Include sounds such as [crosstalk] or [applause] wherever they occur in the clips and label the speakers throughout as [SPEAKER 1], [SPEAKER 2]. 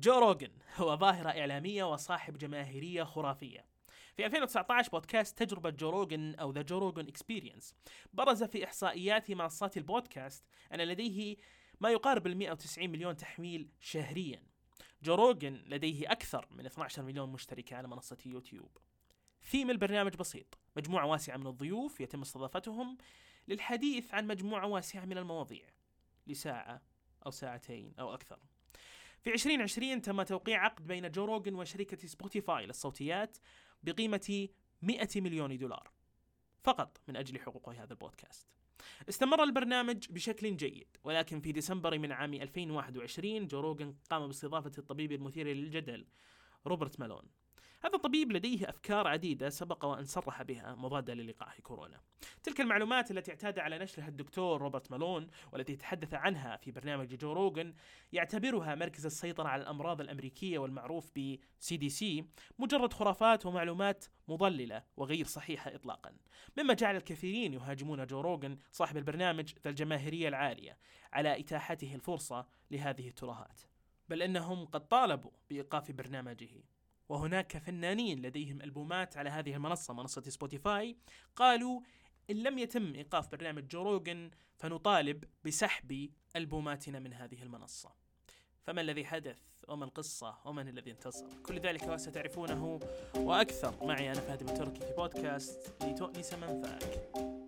[SPEAKER 1] جو روجن هو ظاهرة إعلامية وصاحب جماهيرية خرافية. في 2019 بودكاست تجربة جو روجن أو The Joe Rogan Experience برز في إحصائيات منصات البودكاست أن لديه ما يقارب ال 190 مليون تحميل شهريا. جو روجن لديه أكثر من 12 مليون مشتركة على منصة يوتيوب. ثيم البرنامج بسيط. مجموعة واسعة من الضيوف يتم استضافتهم للحديث عن مجموعة واسعة من المواضيع. لساعة أو ساعتين أو أكثر. في 2020 تم توقيع عقد بين جو روجن وشركة سبوتيفاي للصوتيات بقيمة 100 مليون دولار. فقط من أجل حقوق هذا البودكاست. استمر البرنامج بشكل جيد ولكن في ديسمبر من عام 2021 جو روجن قام باستضافة الطبيب المثير للجدل روبرت مالون. هذا الطبيب لديه أفكار عديدة سبق وأن صرح بها مضادة للقاح كورونا. تلك المعلومات التي اعتاد على نشرها الدكتور روبرت مالون والتي تحدث عنها في برنامج جو روجن يعتبرها مركز السيطرة على الأمراض الأمريكية والمعروف ب CDC مجرد خرافات ومعلومات مضللة وغير صحيحة إطلاقا. مما جعل الكثيرين يهاجمون جو روجن صاحب البرنامج ذا الجماهيرية العالية على إتاحته الفرصة لهذه الترهات بل إنهم قد طالبوا بإيقاف برنامجه. وهناك فنانين لديهم ألبومات على هذه المنصة منصة سبوتيفاي. قالوا إن لم يتم إيقاف برنامج جوروجن فنطالب بسحب ألبوماتنا من هذه المنصة. فما الذي حدث؟ وما القصة؟ ومن الذي انتصر؟ كل ذلك وستعرفونه وأكثر معي أنا فهد تركي في بودكاست لتؤنس منفعك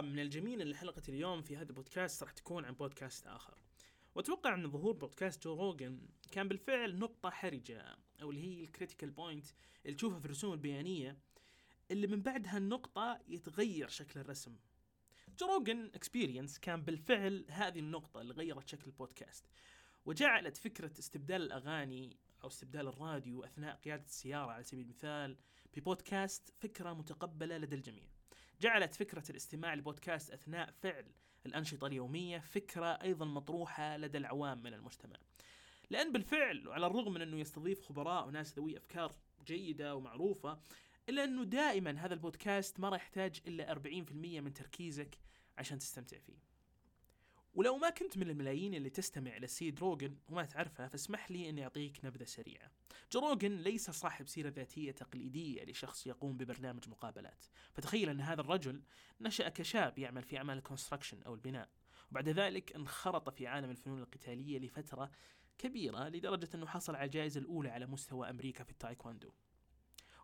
[SPEAKER 1] من الجميل ان حلقة اليوم في هذا البودكاست راح تكون عن بودكاست آخر. وأتوقع أن ظهور بودكاست جو روجن كان بالفعل نقطة حرجة أو اللي هي ال critical point اللي تشوفها في الرسوم البيانية اللي من بعد هالنقطة يتغير شكل الرسم. جو روجن Experience كان بالفعل هذه النقطة اللي غيرت شكل البودكاست. وجعلت فكرة استبدال الأغاني أو استبدال الراديو أثناء قيادة السيارة على سبيل المثال ببودكاست فكرة متقبلة لدى الجميع جعلت فكرة الاستماع لبودكاست أثناء فعل الأنشطة اليومية فكرة أيضا مطروحة لدى العوام من المجتمع. لأن بالفعل وعلى الرغم من أنه يستضيف خبراء وناس ذوي أفكار جيدة ومعروفة إلا أنه دائما هذا البودكاست ما راح يحتاج إلا 40% من تركيزك عشان تستمتع فيه. ولو ما كنت من الملايين اللي تستمع للسيد روجن وما تعرفه فاسمح لي اني أعطيك نبذة سريعة. جو روجن ليس صاحب سيرة ذاتية تقليدية لشخص يقوم ببرنامج مقابلات، فتخيل أن هذا الرجل نشأ كشاب يعمل في أعمال ال construction أو البناء، وبعد ذلك انخرط في عالم الفنون القتالية لفترة كبيرة لدرجة أنه حصل على الجائزة الأولى على مستوى أمريكا في التايكوندو.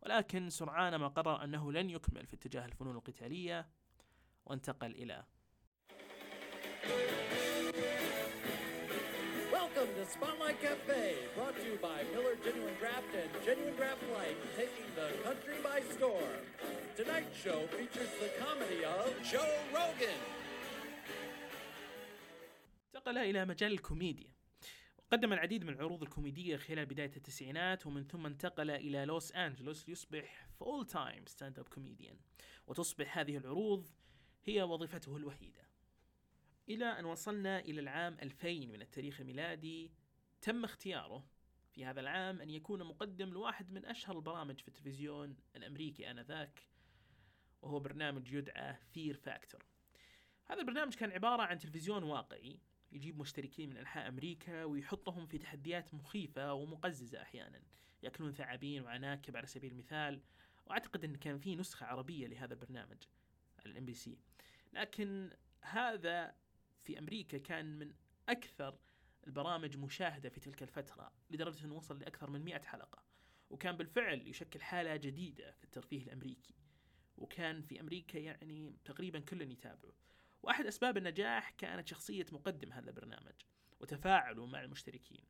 [SPEAKER 1] ولكن سرعان ما قرر أنه لن يكمل في اتجاه الفنون القتالية وانتقل إلى
[SPEAKER 2] Welcome to Spotlight Cafe, brought to you by Miller Genuine Draft and Genuine Draft Light, taking the country by storm. Tonight's show features the comedy of Joe Rogan.
[SPEAKER 1] انتقل إلى مجال الكوميديا قدم العديد من العروض الكوميدية خلال بداية التسعينات ومن ثم انتقل إلى لوس أنجلوس ليصبح full time stand up comedian وتصبح هذه العروض هي وظيفته الوحيدة إلى أن وصلنا إلى العام 2000 من التاريخ الميلادي تم اختياره في هذا العام أن يكون مقدم لواحد من أشهر البرامج في التلفزيون الأمريكي آنذاك وهو برنامج يدعى Fear Factor هذا البرنامج كان عبارة عن تلفزيون واقعي يجيب مشتركين من أنحاء أمريكا ويحطهم في تحديات مخيفة ومقززة أحيانا. يأكلون ثعابين وعناكب على سبيل المثال وأعتقد أن كان في نسخة عربية لهذا البرنامج على ال MBC لكن هذا في أمريكا كان من أكثر البرامج مشاهدة في تلك الفترة لدرجة إنه وصل لأكثر من 100 حلقة. وكان بالفعل يشكل حالة جديدة في الترفيه الأمريكي. وكان في أمريكا يعني تقريبا الكل يتابعه. وأحد أسباب النجاح كانت شخصية مقدم هذا البرنامج وتفاعله مع المشتركين.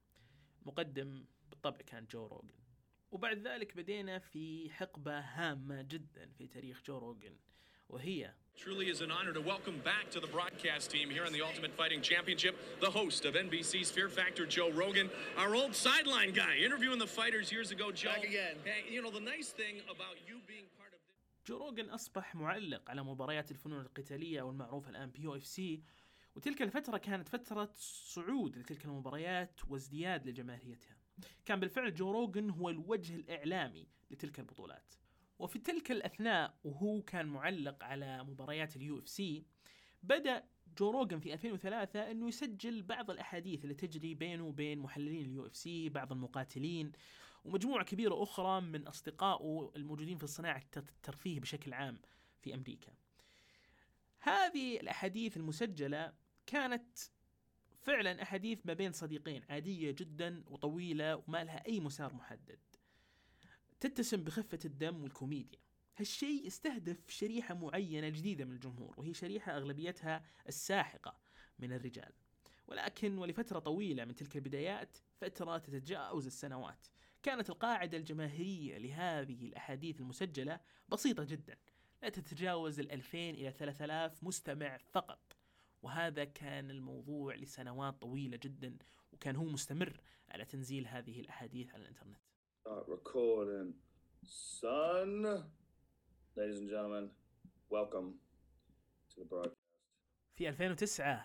[SPEAKER 1] مقدم بالطبع كان جو روجن وبعد ذلك بدينا في حقبة هامة جدا في تاريخ جو روجن وهي
[SPEAKER 3] Truly is an honor to welcome back to the broadcast team here on the Ultimate Fighting Championship, the host of NBC's Fear Factor, Joe Rogan, our old sideline guy, interviewing the fighters years ago. Joe,
[SPEAKER 2] Back again.
[SPEAKER 3] Hey, you know the nice thing about you being part of this.
[SPEAKER 1] جو روجن أصبح معلق على مباريات الفنون القتالية أو المعروفة الآن ب UFC وتلك الفترة كانت فترة صعود لتلك المباريات وازدياد لجماهيريتها كان بالفعل جو روجن هو الوجه الإعلامي لتلك البطولات وفي تلك الأثناء وهو كان معلق على مباريات ال UFC بدأ جو روجن في 2003 إنه يسجل بعض الأحاديث اللي تجري بينه وبين محللين ال UFC بعض المقاتلين ومجموعة كبيرة أخرى من أصدقائه الموجودين في صناعة الترفيه بشكل عام في أمريكا. هذه الأحاديث المسجلة كانت فعلا أحاديث ما بين صديقين عادية جدا وطويلة وما لها أي مسار محدد. تتسم بخفة الدم والكوميديا. هالشيء استهدف شريحة معينة جديدة من الجمهور وهي شريحة أغلبيتها الساحقة من الرجال. ولكن ولفترة طويلة من تلك البدايات فترة تتجاوز السنوات. كانت القاعدة الجماهيرية لهذه الأحاديث المسجلة بسيطة جدا. لا تتجاوز ال 2000 إلى 3000 مستمع فقط. وهذا كان الموضوع لسنوات طويلة جدا وكان هو مستمر على تنزيل هذه الأحاديث على الإنترنت.
[SPEAKER 4] Start recording. Son, ladies and gentlemen, welcome to the broadcast.
[SPEAKER 1] في 2009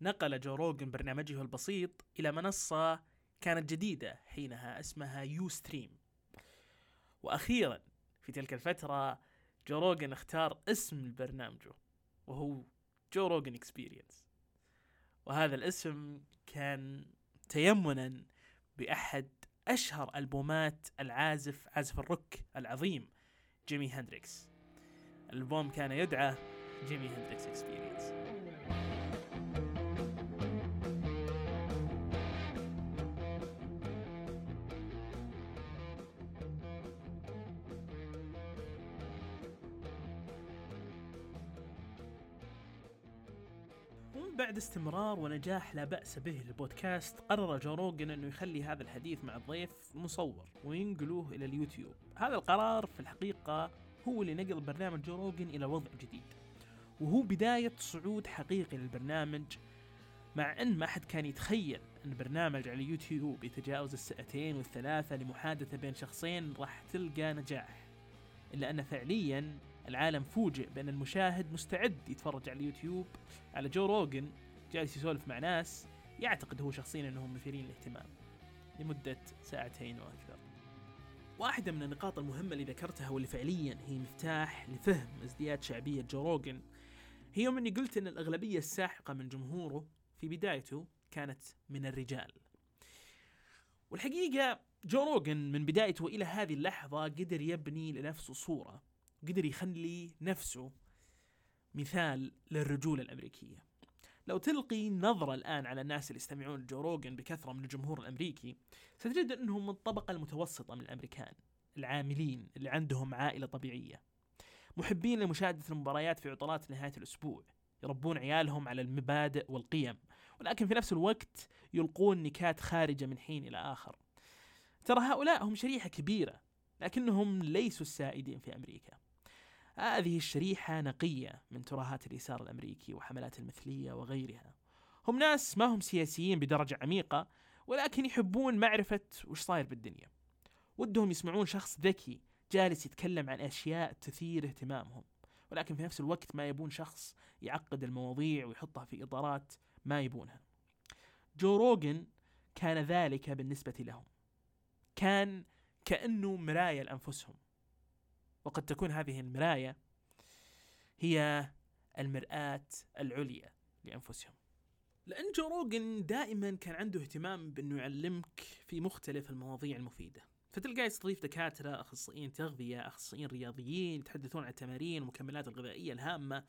[SPEAKER 1] نقل جو روجن برنامجه البسيط إلى منصة كانت جديدة حينها اسمها Ustream وأخيرا في تلك الفترة جو روجن اختار اسم برنامجه وهو جو روجن Experience وهذا الاسم كان تيمنا بأحد أشهر ألبومات العازف عازف الروك العظيم جيمي هندريكس الألبوم كان يدعى جيمي هندريكس Experience بعد استمرار ونجاح لا بأس به للبودكاست قرر جو روجن أنه يخلي هذا الحديث مع الضيف مصور وينقلوه إلى اليوتيوب. هذا القرار في الحقيقة هو اللي نقل برنامج جو روجن إلى وضع جديد. وهو بداية صعود حقيقي للبرنامج مع أن ما حد كان يتخيل أن برنامج على اليوتيوب يتجاوز الساعتين والثلاثة لمحادثة بين شخصين راح تلقى نجاح. إلا أن فعليا العالم فوجئ بأن المشاهد مستعد يتفرج على اليوتيوب على جو روجن جالس يسولف مع ناس يعتقد هو شخصيا أنهم مثيرين للاهتمام لمدة ساعتين وأكثر واحدة من النقاط المهمة اللي ذكرتها واللي فعليا هي مفتاح لفهم ازدياد شعبية جو روجن هي يوم أني قلت أن الأغلبية الساحقة من جمهوره في بدايته كانت من الرجال. والحقيقة جو روجن من بدايته إلى هذه اللحظة قدر يبني لنفسه صورة، قدر يخلي نفسه مثال للرجولة الأمريكية. لو تلقي نظرة الآن على الناس اللي يستمعون لجو روجن بكثرة من الجمهور الأمريكي ستجد أنهم من الطبقة المتوسطة من الأمريكان العاملين اللي عندهم عائلة طبيعية محبين لمشاهدة المباريات في عطلات نهاية الأسبوع يربون عيالهم على المبادئ والقيم ولكن في نفس الوقت يلقون نكات خارجة من حين إلى آخر ترى هؤلاء هم شريحة كبيرة لكنهم ليسوا السائدين في أمريكا هذه الشريحة نقية من ترهات اليسار الأمريكي وحملات المثلية وغيرها. هم ناس ما هم سياسيين بدرجة عميقة ولكن يحبون معرفة وش صاير بالدنيا. ودهم يسمعون شخص ذكي جالس يتكلم عن أشياء تثير اهتمامهم ولكن في نفس الوقت ما يبون شخص يعقد المواضيع ويحطها في إطارات ما يبونها. جو روجن كان ذلك بالنسبة لهم. كان كأنه مراية لأنفسهم. وقد تكون هذه المراية هي المرآة العليا لأنفسهم. لأن جو روجن دائما كان عنده اهتمام بأنه يعلمك في مختلف المواضيع المفيدة. فتلقاه يستضيف دكاترة أخصائيين تغذية أخصائيين رياضيين يتحدثون عن التمارين والمكملات الغذائية الهامة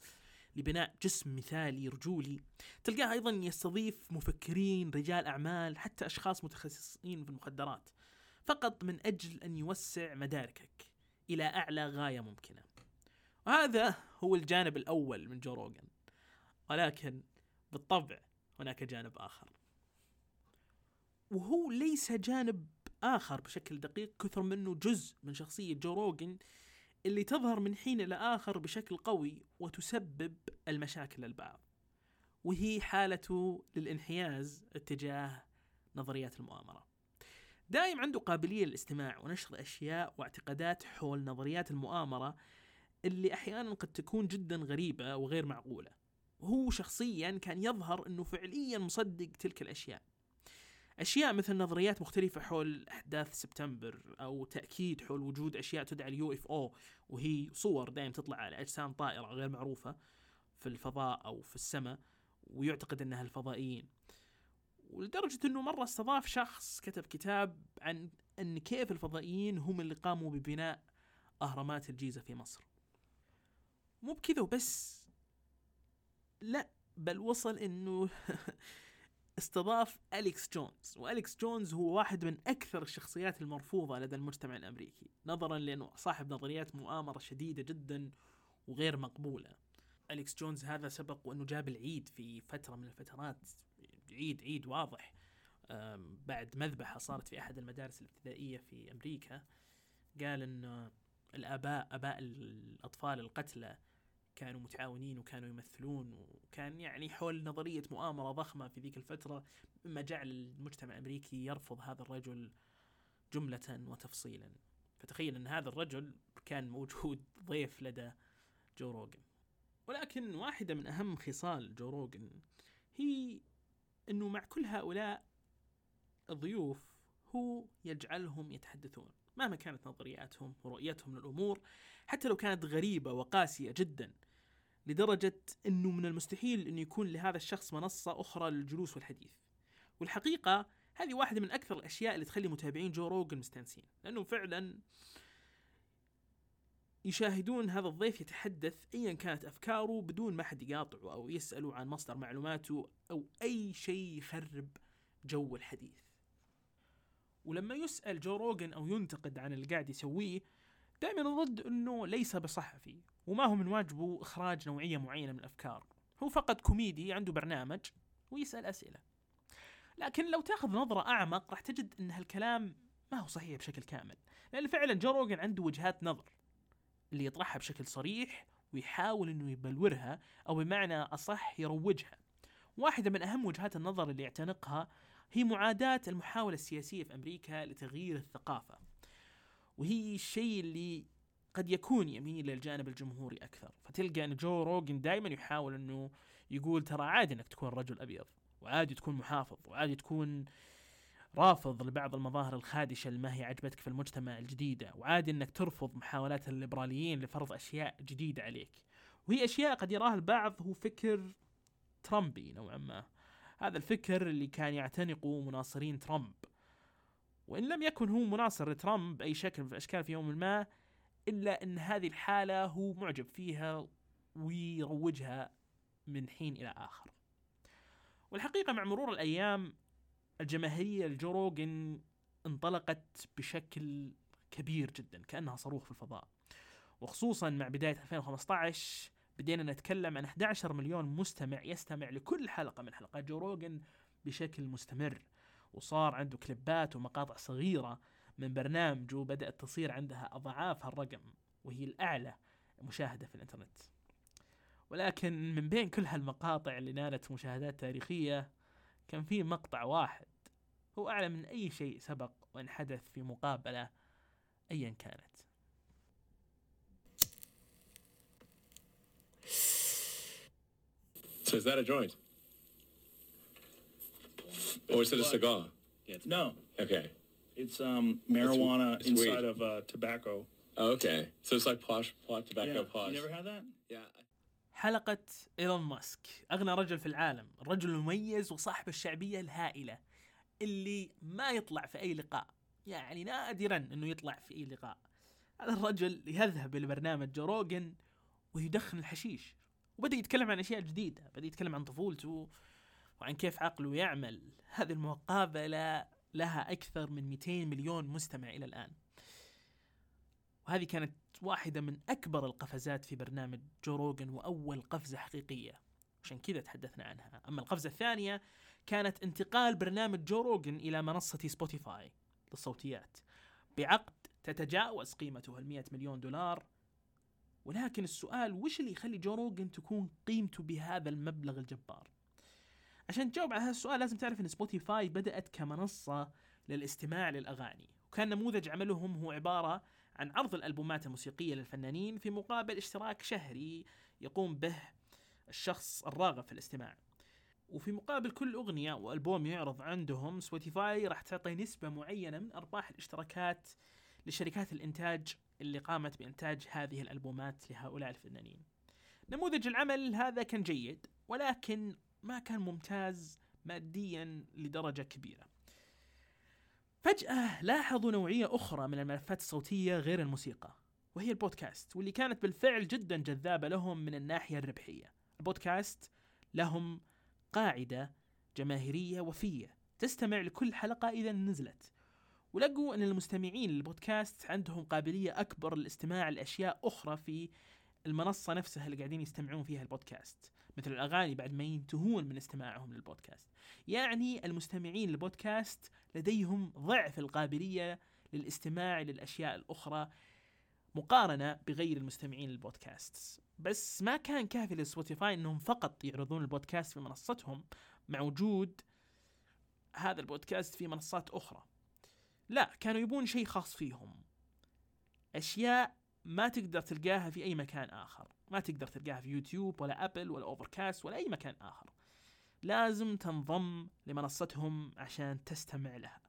[SPEAKER 1] لبناء جسم مثالي رجولي. تلقاه أيضا يستضيف مفكرين رجال أعمال حتى أشخاص متخصصين في المخدرات. فقط من أجل أن يوسع مداركك. إلى أعلى غاية ممكنة. وهذا هو الجانب الأول من جو روجن ولكن بالطبع هناك جانب آخر. وهو ليس جانب آخر بشكل دقيق كثر منه جزء من شخصية جو روجن اللي تظهر من حين إلى آخر بشكل قوي وتسبب المشاكل للبعض. وهي حالته للانحياز اتجاه نظريات المؤامرة. دائم عنده قابلية للاستماع ونشر أشياء واعتقادات حول نظريات المؤامرة اللي أحيانا قد تكون جدا غريبة وغير معقولة. وهو شخصيا كان يظهر أنه فعليا مصدق تلك الأشياء. أشياء مثل نظريات مختلفة حول أحداث سبتمبر أو تأكيد حول وجود أشياء تدعى اليو إف أو وهي صور دائما تطلع على أجسام طائرة غير معروفة في الفضاء أو في السماء ويعتقد أنها الفضائيين. ولدرجة أنه مرة استضاف شخص كتب كتاب عن أن كيف الفضائيين هم اللي قاموا ببناء أهرامات الجيزة في مصر. مو بكذا وبس. لا بل وصل إنه [laughs] استضاف أليكس جونز وأليكس جونز هو واحد من أكثر الشخصيات المرفوضة لدى المجتمع الأمريكي نظرا لأنه صاحب نظريات مؤامرة شديدة جدا وغير مقبولة. أليكس جونز هذا سبق وأنه جاب العيد في فترة من الفترات. عيد عيد واضح. بعد مذبحة صارت في أحد المدارس الابتدائية في أمريكا قال أن الآباء آباء الأطفال القتلى كانوا متعاونين وكانوا يمثلون وكان يعني حول نظرية مؤامرة ضخمة في ذيك الفترة مما جعل المجتمع الأمريكي يرفض هذا الرجل جملة وتفصيلا. فتخيل أن هذا الرجل كان موجود [laughs] ضيف لدى جو روجن ولكن واحدة من أهم خصال جو روجن هي أنه مع كل هؤلاء الضيوف هو يجعلهم يتحدثون مهما كانت نظرياتهم ورؤيتهم للأمور حتى لو كانت غريبة وقاسية جدا لدرجة أنه من المستحيل أن يكون لهذا الشخص منصة أخرى للجلوس والحديث. والحقيقة هذه واحدة من أكثر الأشياء اللي تخلي متابعين جو روجن مستانسين لأنه فعلا يشاهدون هذا الضيف يتحدث ايا كانت أفكاره بدون ما حد يقاطعه أو يسأله عن مصدر معلوماته أو أي شيء يخرب جو الحديث. ولما يسأل جو روجن أو ينتقد عن اللي قاعد يسويه دائما يرد إنه ليس بصحفي وما هو من واجبه إخراج نوعية معينة من الأفكار، هو فقط كوميدي عنده برنامج ويسأل أسئلة. لكن لو تأخذ نظرة أعمق راح تجد إن هالكلام ما هو صحيح بشكل كامل، لأن فعلا جو روجن عنده وجهات نظر اللي يطرحها بشكل صريح ويحاول إنه يبلورها أو بمعنى أصح يروجها. واحدة من أهم وجهات النظر اللي يعتنقها هي معاداة المحاولة السياسية في أمريكا لتغيير الثقافة. وهي الشيء اللي قد يكون يميل للجانب الجمهوري أكثر، فتلقى إن جو روجن دائما يحاول إنه يقول ترى عادي إنك تكون رجل أبيض، وعادي تكون محافظ، وعادي تكون رافض لبعض المظاهر الخادشة اللي ما هي عجبتك في المجتمع الجديدة وعادي إنك ترفض محاولات الليبراليين لفرض أشياء جديدة عليك. وهي أشياء قد يراها البعض هو فكر ترامبي نوعا ما. هذا الفكر اللي كان يعتنقه مناصرين ترامب. وإن لم يكن هو مناصر لترامب بأي شكل من الأشكال في يوم ما إلا إن هذه الحالة هو معجب فيها ويروجها من حين إلى آخر. والحقيقة مع مرور الأيام الجماهيرية لجو روجن انطلقت بشكل كبير جدا كأنها صاروخ في الفضاء. وخصوصا مع بداية 2015 بدينا نتكلم عن 11 مليون مستمع يستمع لكل حلقة من حلقات جو روجن بشكل مستمر. وصار عنده كليبات ومقاطع صغيرة من برنامجه بدأت تصير عندها أضعاف هالرقم وهي الأعلى مشاهدة في الإنترنت. ولكن من بين كل هالمقاطع اللي نالت مشاهدات تاريخية كان في مقطع واحد هو أعلى من أي شيء سبق وأن حدث في مقابلة أيا كانت
[SPEAKER 5] So is that a joint? Or is it a cigar?
[SPEAKER 6] No,
[SPEAKER 5] Okay.
[SPEAKER 6] it's um marijuana
[SPEAKER 5] it's weed.
[SPEAKER 6] inside of uh, tobacco.
[SPEAKER 5] Oh, okay. So it's like posh, pot tobacco
[SPEAKER 6] Yeah.
[SPEAKER 5] posh.
[SPEAKER 6] You never had that?
[SPEAKER 5] Yeah.
[SPEAKER 1] حلقة إيلون ماسك أغنى رجل في العالم الرجل المميز وصاحب الشعبية الهائلة اللي ما يطلع في أي لقاء. يعني نادرا أنه يطلع في أي لقاء. هذا الرجل يذهب إلى برنامج جو روجن ويدخن الحشيش. وبدأ يتكلم عن أشياء جديدة. بدأ يتكلم عن طفولته وعن كيف عقله يعمل. هذه المقابلة لها أكثر من 200 مليون مستمع إلى الآن. وهذه كانت واحدة من أكبر القفزات في برنامج جو روجن وأول قفزة حقيقية. عشان كذا تحدثنا عنها. أما القفزة الثانية كانت انتقال برنامج جو روجن إلى منصة سبوتيفاي للصوتيات. بعقد تتجاوز قيمته ال 100 مليون دولار. ولكن السؤال وش اللي يخلي جو روجن تكون قيمته بهذا المبلغ الجبار؟ عشان تجاوب على هذا السؤال لازم تعرف إن سبوتيفاي بدأت كمنصة للاستماع للأغاني. وكان نموذج عملهم هو عبارة عن عرض الألبومات الموسيقية للفنانين في مقابل اشتراك شهري يقوم به الشخص الراغب في الاستماع. وفي مقابل كل أغنية وألبوم يعرض عندهم سبوتيفاي راح تعطي نسبة معينة من أرباح الاشتراكات لشركات الإنتاج اللي قامت بإنتاج هذه الألبومات لهؤلاء الفنانين. نموذج العمل هذا كان جيد ولكن ما كان ممتاز ماديا لدرجة كبيرة. فجأة لاحظوا نوعية أخرى من الملفات الصوتية غير الموسيقى وهي البودكاست واللي كانت بالفعل جدا جذابة لهم من الناحية الربحية. البودكاست لهم قاعدة جماهيرية وفية تستمع لكل حلقة إذا نزلت. ولقوا أن المستمعين للبودكاست عندهم قابلية أكبر للاستماع لأشياء أخرى في المنصة نفسها اللي قاعدين يستمعون فيها البودكاست مثل الأغاني بعد ما ينتهون من استماعهم للبودكاست. يعني المستمعين للبودكاست لديهم ضعف القابلية للاستماع للأشياء الأخرى مقارنة بغير المستمعين للبودكاست. بس ما كان كافي لسبوتيفاي إنهم فقط يعرضون البودكاست في منصتهم مع وجود هذا البودكاست في منصات أخرى. لا كانوا يبون شيء خاص فيهم. أشياء ما تقدر تلقاها في أي مكان آخر. ما تقدر تلقاها في يوتيوب ولا أبل ولا أوفركاست ولا أي مكان آخر. لازم تنضم لمنصتهم عشان تستمع لها.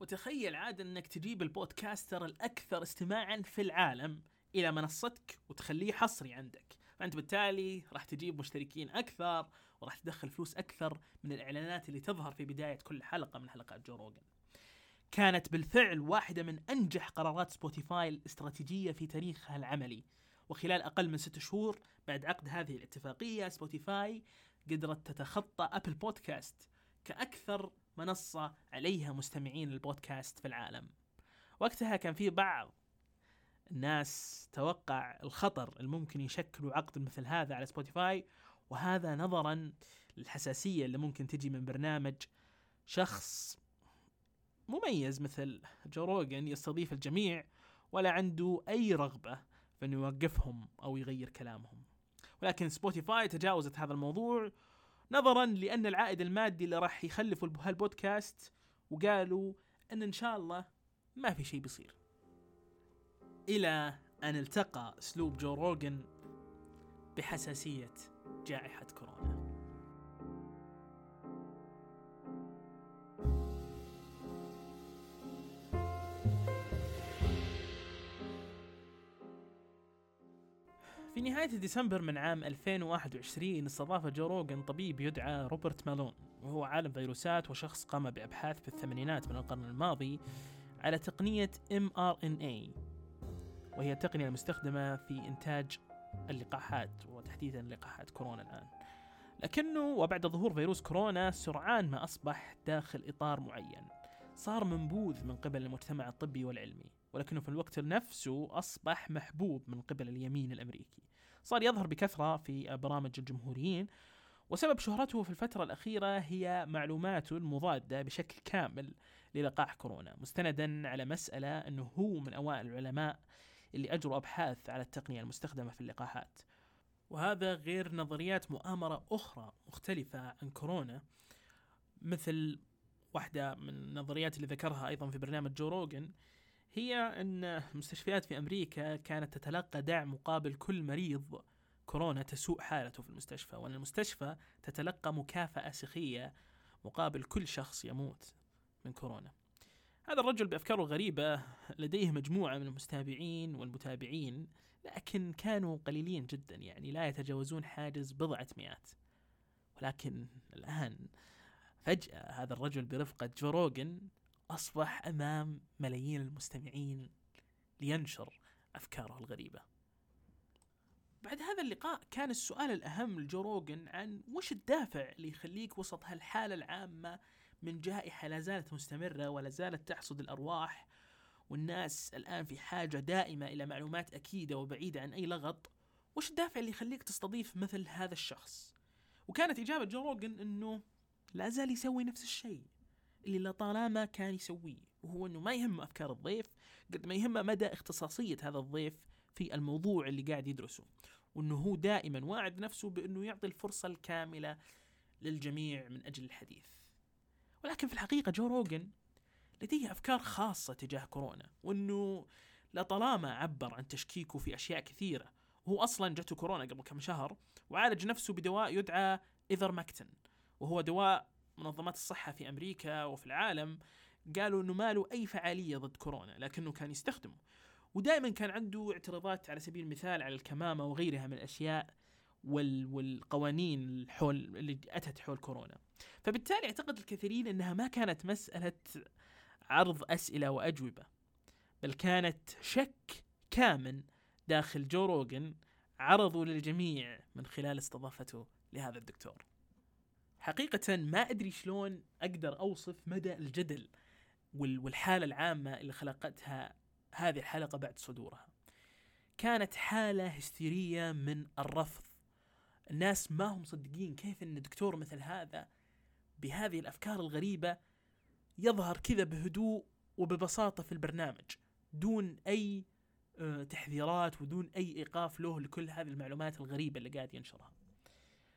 [SPEAKER 1] وتخيل عاد إنك تجيب البودكاستر الأكثر استماعا في العالم إلى منصتك وتخليه حصري عندك. فأنت بالتالي راح تجيب مشتركين أكثر وراح تدخل فلوس أكثر من الإعلانات اللي تظهر في بداية كل حلقة من حلقات جو روجن كانت بالفعل واحدة من أنجح قرارات سبوتيفاي الاستراتيجية في تاريخها العملي. وخلال أقل من ست شهور بعد عقد هذه الاتفاقية سبوتيفاي قدرت تتخطى أبل بودكاست كأكثر منصة عليها مستمعين البودكاست في العالم. وقتها كان في بعض الناس توقع الخطر الممكن يشكله عقد مثل هذا على سبوتيفاي وهذا نظرا للحساسية اللي ممكن تجي من برنامج شخص مميز مثل جو روجن يستضيف الجميع ولا عنده أي رغبة في أنه يوقفهم أو يغير كلامهم. ولكن سبوتيفاي تجاوزت هذا الموضوع نظرا لأن العائد المادي اللي راح يخلفه هالبودكاست وقالوا أن إن شاء الله ما في شيء بيصير. إلى أن التقى أسلوب جو روجن بحساسية جائحة كورونا. في نهاية ديسمبر من عام 2021 استضاف جو روجن طبيب يدعى روبرت مالون وهو عالم فيروسات وشخص قام بأبحاث في الثمانينات من القرن الماضي على تقنية mRNA وهي التقنية المستخدمة في إنتاج اللقاحات وتحديدا لقاحات كورونا الآن. لكنه وبعد ظهور فيروس كورونا سرعان ما أصبح داخل إطار معين. صار منبوذ من قبل المجتمع الطبي والعلمي ولكنه في الوقت نفسه أصبح محبوب من قبل اليمين الأمريكي. صار يظهر بكثرة في برامج الجمهوريين وسبب شهرته في الفترة الأخيرة هي معلوماته المضادة بشكل كامل للقاح كورونا مستندا على مسألة أنه هو من أوائل العلماء اللي أجروا أبحاث على التقنية المستخدمة في اللقاحات. وهذا غير نظريات مؤامرة أخرى مختلفة عن كورونا مثل واحدة من النظريات اللي ذكرها أيضا في برنامج جو روجن هي أن مستشفيات في أمريكا كانت تتلقى دعم مقابل كل مريض كورونا تسوء حالته في المستشفى وأن المستشفى تتلقى مكافأة سخية مقابل كل شخص يموت من كورونا. هذا الرجل بأفكاره الغريبة لديه مجموعة من المستابعين والمتابعين لكن كانوا قليلين جدا يعني لا يتجاوزون حاجز بضعة مئات. ولكن الآن فجأة هذا الرجل برفقة جو روجن أصبح أمام ملايين المستمعين لينشر أفكاره الغريبة. بعد هذا اللقاء كان السؤال الأهم لجو روجن عن وش الدافع اللي يخليك وسط هالحالة العامة من جائحة لا زالت مستمرة ولا زالت تحصد الأرواح. والناس الآن في حاجة دائمة إلى معلومات أكيدة وبعيدة عن أي لغط. وش الدافع اللي يخليك تستضيف مثل هذا الشخص؟ وكانت إجابة جو روجن أنه لا زال يسوي نفس الشيء اللي لطالما كان يسويه وهو أنه ما يهم أفكار الضيف قد ما يهمه مدى اختصاصية هذا الضيف في الموضوع اللي قاعد يدرسه. وإنه هو دائما واعد نفسه بإنه يعطي الفرصة الكاملة للجميع من أجل الحديث. ولكن في الحقيقة جو روجن لديه أفكار خاصة تجاه كورونا وإنه لطالما عبر عن تشكيكه في أشياء كثيرة وهو أصلا جته كورونا قبل كم شهر وعالج نفسه بدواء يدعى ايفرمكتن وهو دواء منظمات الصحة في أمريكا وفي العالم قالوا إنه ما له أي فعالية ضد كورونا لكنه كان يستخدمه. ودائما كان عنده اعتراضات على سبيل المثال على الكمامة وغيرها من الأشياء وال والقوانين حول اللي أتت حول كورونا. فبالتالي أعتقد الكثيرين إنها ما كانت مسألة عرض أسئلة وأجوبة بل كانت شك كامن داخل جو روجن عرضوا للجميع من خلال استضافته لهذا الدكتور. حقيقة ما أدري شلون أقدر أوصف مدى الجدل وال- والحالة العامة اللي خلقتها هذه الحلقة بعد صدورها. كانت حالة هستيرية من الرفض الناس ما هم مصدقين كيف أن دكتور مثل هذا بهذه الأفكار الغريبة يظهر كذا بهدوء وببساطة في البرنامج دون أي آه، تحذيرات ودون أي إيقاف له لكل هذه المعلومات الغريبة اللي قاعد ينشرها.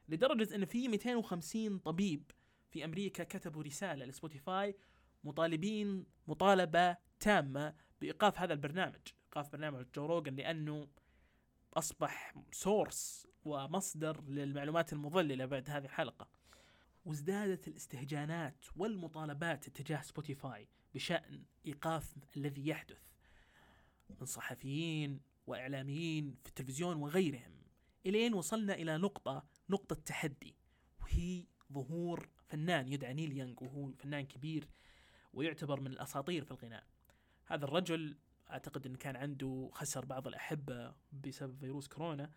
[SPEAKER 1] لدرجة أن في 250 طبيب في أمريكا كتبوا رسالة لسبوتيفاي مطالبين مطالبة تامة بإيقاف هذا البرنامج. إيقاف برنامج جو روجن لأنه أصبح source ومصدر للمعلومات المضللة بعد هذه الحلقة. وازدادت الاستهجانات والمطالبات اتجاه سبوتيفاي بشأن إيقاف الذي يحدث من صحفيين وإعلاميين في التلفزيون وغيرهم إلين وصلنا إلى نقطة نقطة تحدي وهي ظهور فنان يدعى نيل يانغ وهو فنان كبير ويعتبر من الأساطير في الغناء. هذا الرجل أعتقد أن كان عنده خسر بعض الأحبة بسبب فيروس كورونا.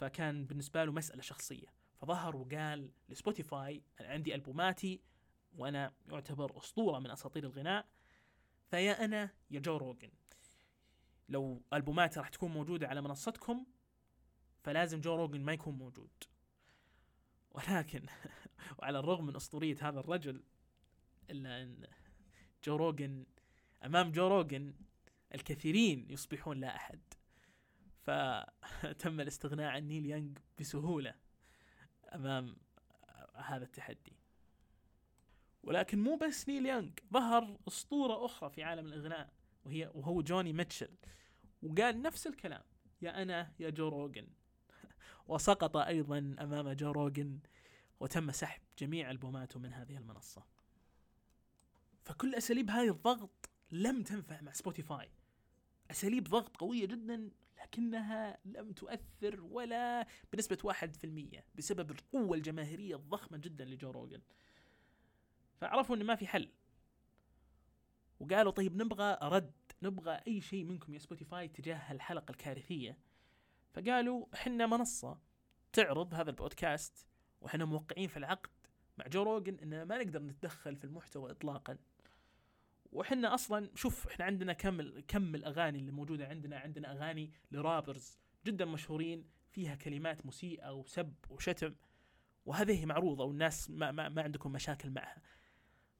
[SPEAKER 1] فكان بالنسبة له مسألة شخصية. فظهر وقال لسبوتيفاي أنا عندي ألبوماتي وأنا يعتبر أسطورة من أساطير الغناء فيا أنا يا جو روجن. لو ألبوماتي راح تكون موجودة على منصتكم فلازم جو روجن ما يكون موجود. ولكن [laughs] وعلى الرغم من أسطورية هذا الرجل إلا أن جو روجن أمام جو روجن الكثيرين يصبحون لا أحد. فتم الاستغناء عن نيل يانغ بسهولة أمام هذا التحدي. ولكن مو بس نيل يانغ ظهر أسطورة أخرى في عالم الغناء وهي وهو جوني ميتشل. وقال نفس الكلام يا أنا يا جو روجن [laughs] وسقط أيضا أمام جو روجن وتم سحب جميع ألبوماته من هذه المنصة. فكل أساليب هذه الضغط لم تنفع مع سبوتيفاي أساليب ضغط قوية جدا لكنها لم تؤثر ولا بنسبة واحد في المية بسبب القوة الجماهيرية الضخمة جدا لجو روجن فعرفوا أن ما في حل. وقالوا طيب نبغى رد نبغى أي شيء منكم يا سبوتيفاي تجاه الحلقة الكارثية. فقالوا حنا منصة تعرض هذا البودكاست وحنا موقعين في العقد مع جو روجن ان ما نقدر نتدخل في المحتوى اطلاقا. وحنا أصلا شوف إحنا عندنا كم كم الأغاني اللي موجودة عندنا. عندنا أغاني ل rappers جدا مشهورين فيها كلمات مسيئه وسب وشتم وهذه معروضة والناس ما, ما, ما عندكم مشاكل معها.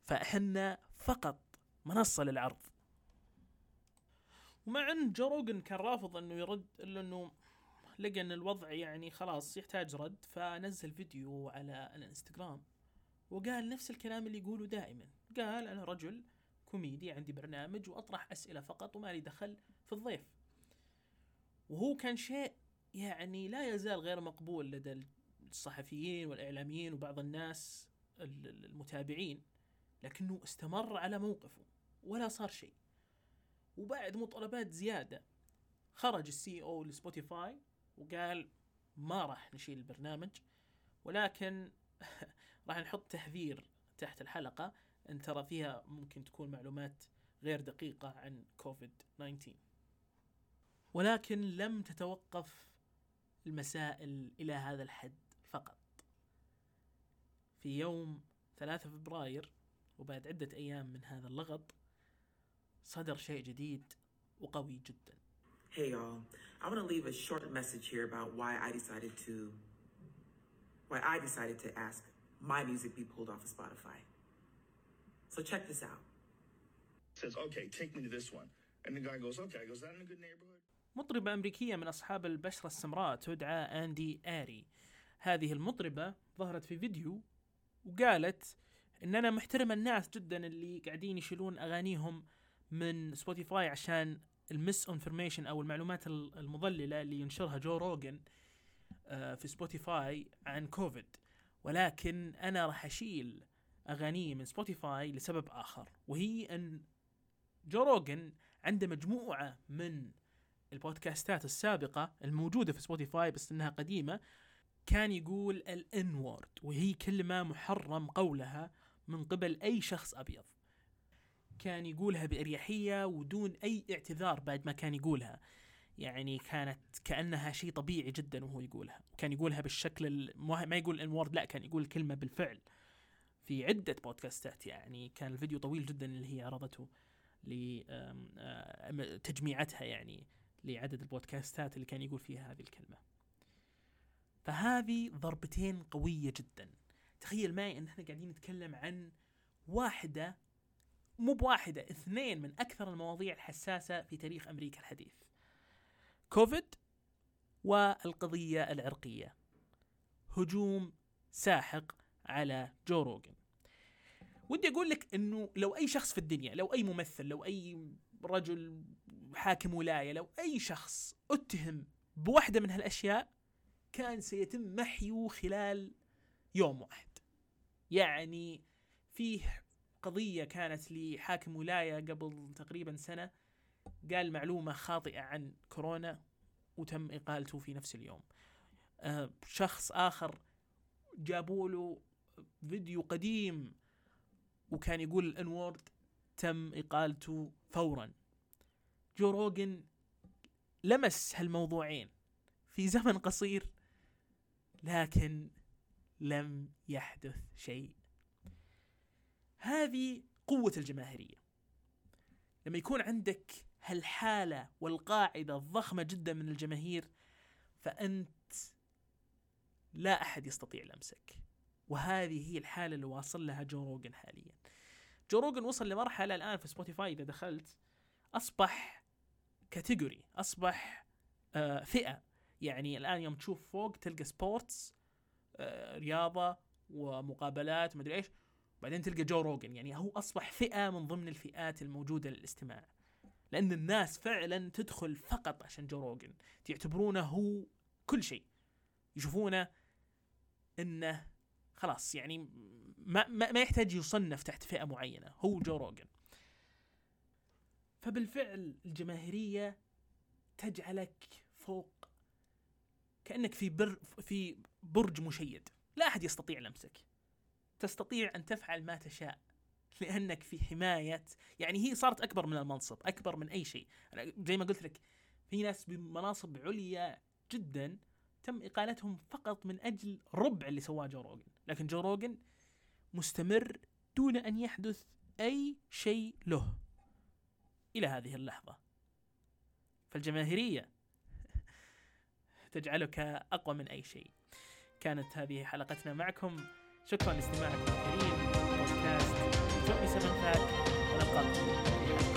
[SPEAKER 1] فإحنا فقط منصة للعرض. ومع إن جو روجن كان رافض إنه يرد إلا إنه لقى إن الوضع يعني خلاص يحتاج رد فنزل فيديو على الإنستغرام وقال نفس الكلام اللي يقوله دائما. قال أنا رجل كوميدي عندي برنامج وأطرح أسئلة فقط وما لي دخل في الضيف. وهو كان شيء يعني لا يزال غير مقبول لدى الصحفيين والإعلاميين وبعض الناس المتابعين لكنه استمر على موقفه ولا صار شيء. وبعد مطالبات زيادة خرج ال CEO لسبوتيفاي وقال ما راح نشيل البرنامج ولكن [laughs] راح نحط تحذير تحت الحلقة إن ترى فيها ممكن تكون معلومات غير دقيقة عن كوفيد 19 ولكن لم تتوقف المسائل إلى هذا الحد فقط. في يوم 3 فبراير وبعد عدة أيام من هذا اللغط صدر شيء جديد وقوي جدا.
[SPEAKER 7] Hey y'all, I want to leave a short message here about why I decided to why I decided to ask my music be pulled off of Spotify. So check this out.
[SPEAKER 6] Says, okay, take me to this one. And the guy goes, okay. I goes, that in a good neighborhood?
[SPEAKER 1] مطربة أمريكية من أصحاب البشرة السمراء تدعى أندي آري هذه المطربة ظهرت في فيديو وقالت إن أنا محترمة الناس جدا اللي قاعدين يشيلون أغانيهم من سبوتيفاي عشان ال misinformation أو المعلومات ال- المضللة اللي ينشرها جو روجن آه، في سبوتيفاي عن كوفيد ولكن أنا راح أشيل أغاني من سبوتيفاي لسبب آخر وهي أن جو روجن عنده مجموعة من البودكاستات السابقة الموجودة في سبوتيفاي بس إنها قديمة كان يقول ال N-word وهي كلمة محرم قولها من قبل أي شخص أبيض. كان يقولها بأريحية ودون أي اعتذار بعد ما كان يقولها. يعني كانت كأنها شيء طبيعي جدا وهو يقولها. كان يقولها بالشكل ال- ما يقول الان وورد لا كان يقول الكلمة بالفعل. في عدة بودكاستات يعني كان الفيديو طويل جدا اللي هي عرضته لتجميعتها يعني لعدد البودكاستات اللي كان يقول فيها هذه الكلمة. فهذه ضربتين قوية جدا. تخيل معي إن إحنا قاعدين نتكلم عن واحدة مو بواحدة اثنين من أكثر المواضيع الحساسة في تاريخ أمريكا الحديث. كوفيد والقضية العرقية. هجوم ساحق على جو روجن ودي أقول لك إنه لو أي شخص في الدنيا لو أي ممثل لو أي رجل حاكم ولاية لو أي شخص أتهم بواحدة من هالأشياء كان سيتم محيه خلال يوم واحد. يعني فيه قضية كانت لحاكم ولاية قبل تقريبا سنة قال معلومة خاطئة عن كورونا وتم إقالته في نفس اليوم. آه، شخص آخر جابوا له فيديو قديم وكان يقول الانورد تم إقالته فورا. جو روجن لمس هالموضوعين في زمن قصير لكن لم يحدث شيء. هذه قوة الجماهيرية. لما يكون عندك هالحالة والقاعدة الضخمة جدا من الجماهير فأنت لا أحد يستطيع لمسك. وهذه هي الحالة اللي واصل لها جو روجن حاليا. جو روجن وصل لمرحلة الآن في سبوتيفاي إذا دخلت أصبح category أصبح آه فئة. يعني الآن يوم تشوف فوق تلقى sports آه رياضة ومقابلات ومدري إيش بعدين تلقى جو روجن يعني هو أصبح فئة من ضمن الفئات الموجودة للاستماع. لأن الناس فعلا تدخل فقط عشان جو روجن يعتبرونه هو كل شيء. يشوفونه إنه خلاص يعني ما, ما, ما يحتاج يصنف تحت فئة معينة. هو جو روجن فبالفعل الجماهيرية تجعلك فوق كأنك في بر في برج مشيد. لا أحد يستطيع لمسك. تستطيع أن تفعل ما تشاء لأنك في حماية يعني هي صارت أكبر من المنصب أكبر من أي شيء. زي ما قلت لك في ناس بمناصب عليا جدا تم إقالتهم فقط من أجل ربع اللي سواه جو روجن لكن جو روجن مستمر دون أن يحدث أي شيء له. إلى هذه اللحظة. فالجماهيرية [laughs] تجعلك أقوى من أي شيء. كانت هذه حلقتنا معكم. شكرا لاستماعكم الكريم. بودكاست تؤنس منفعك ونلقاكم في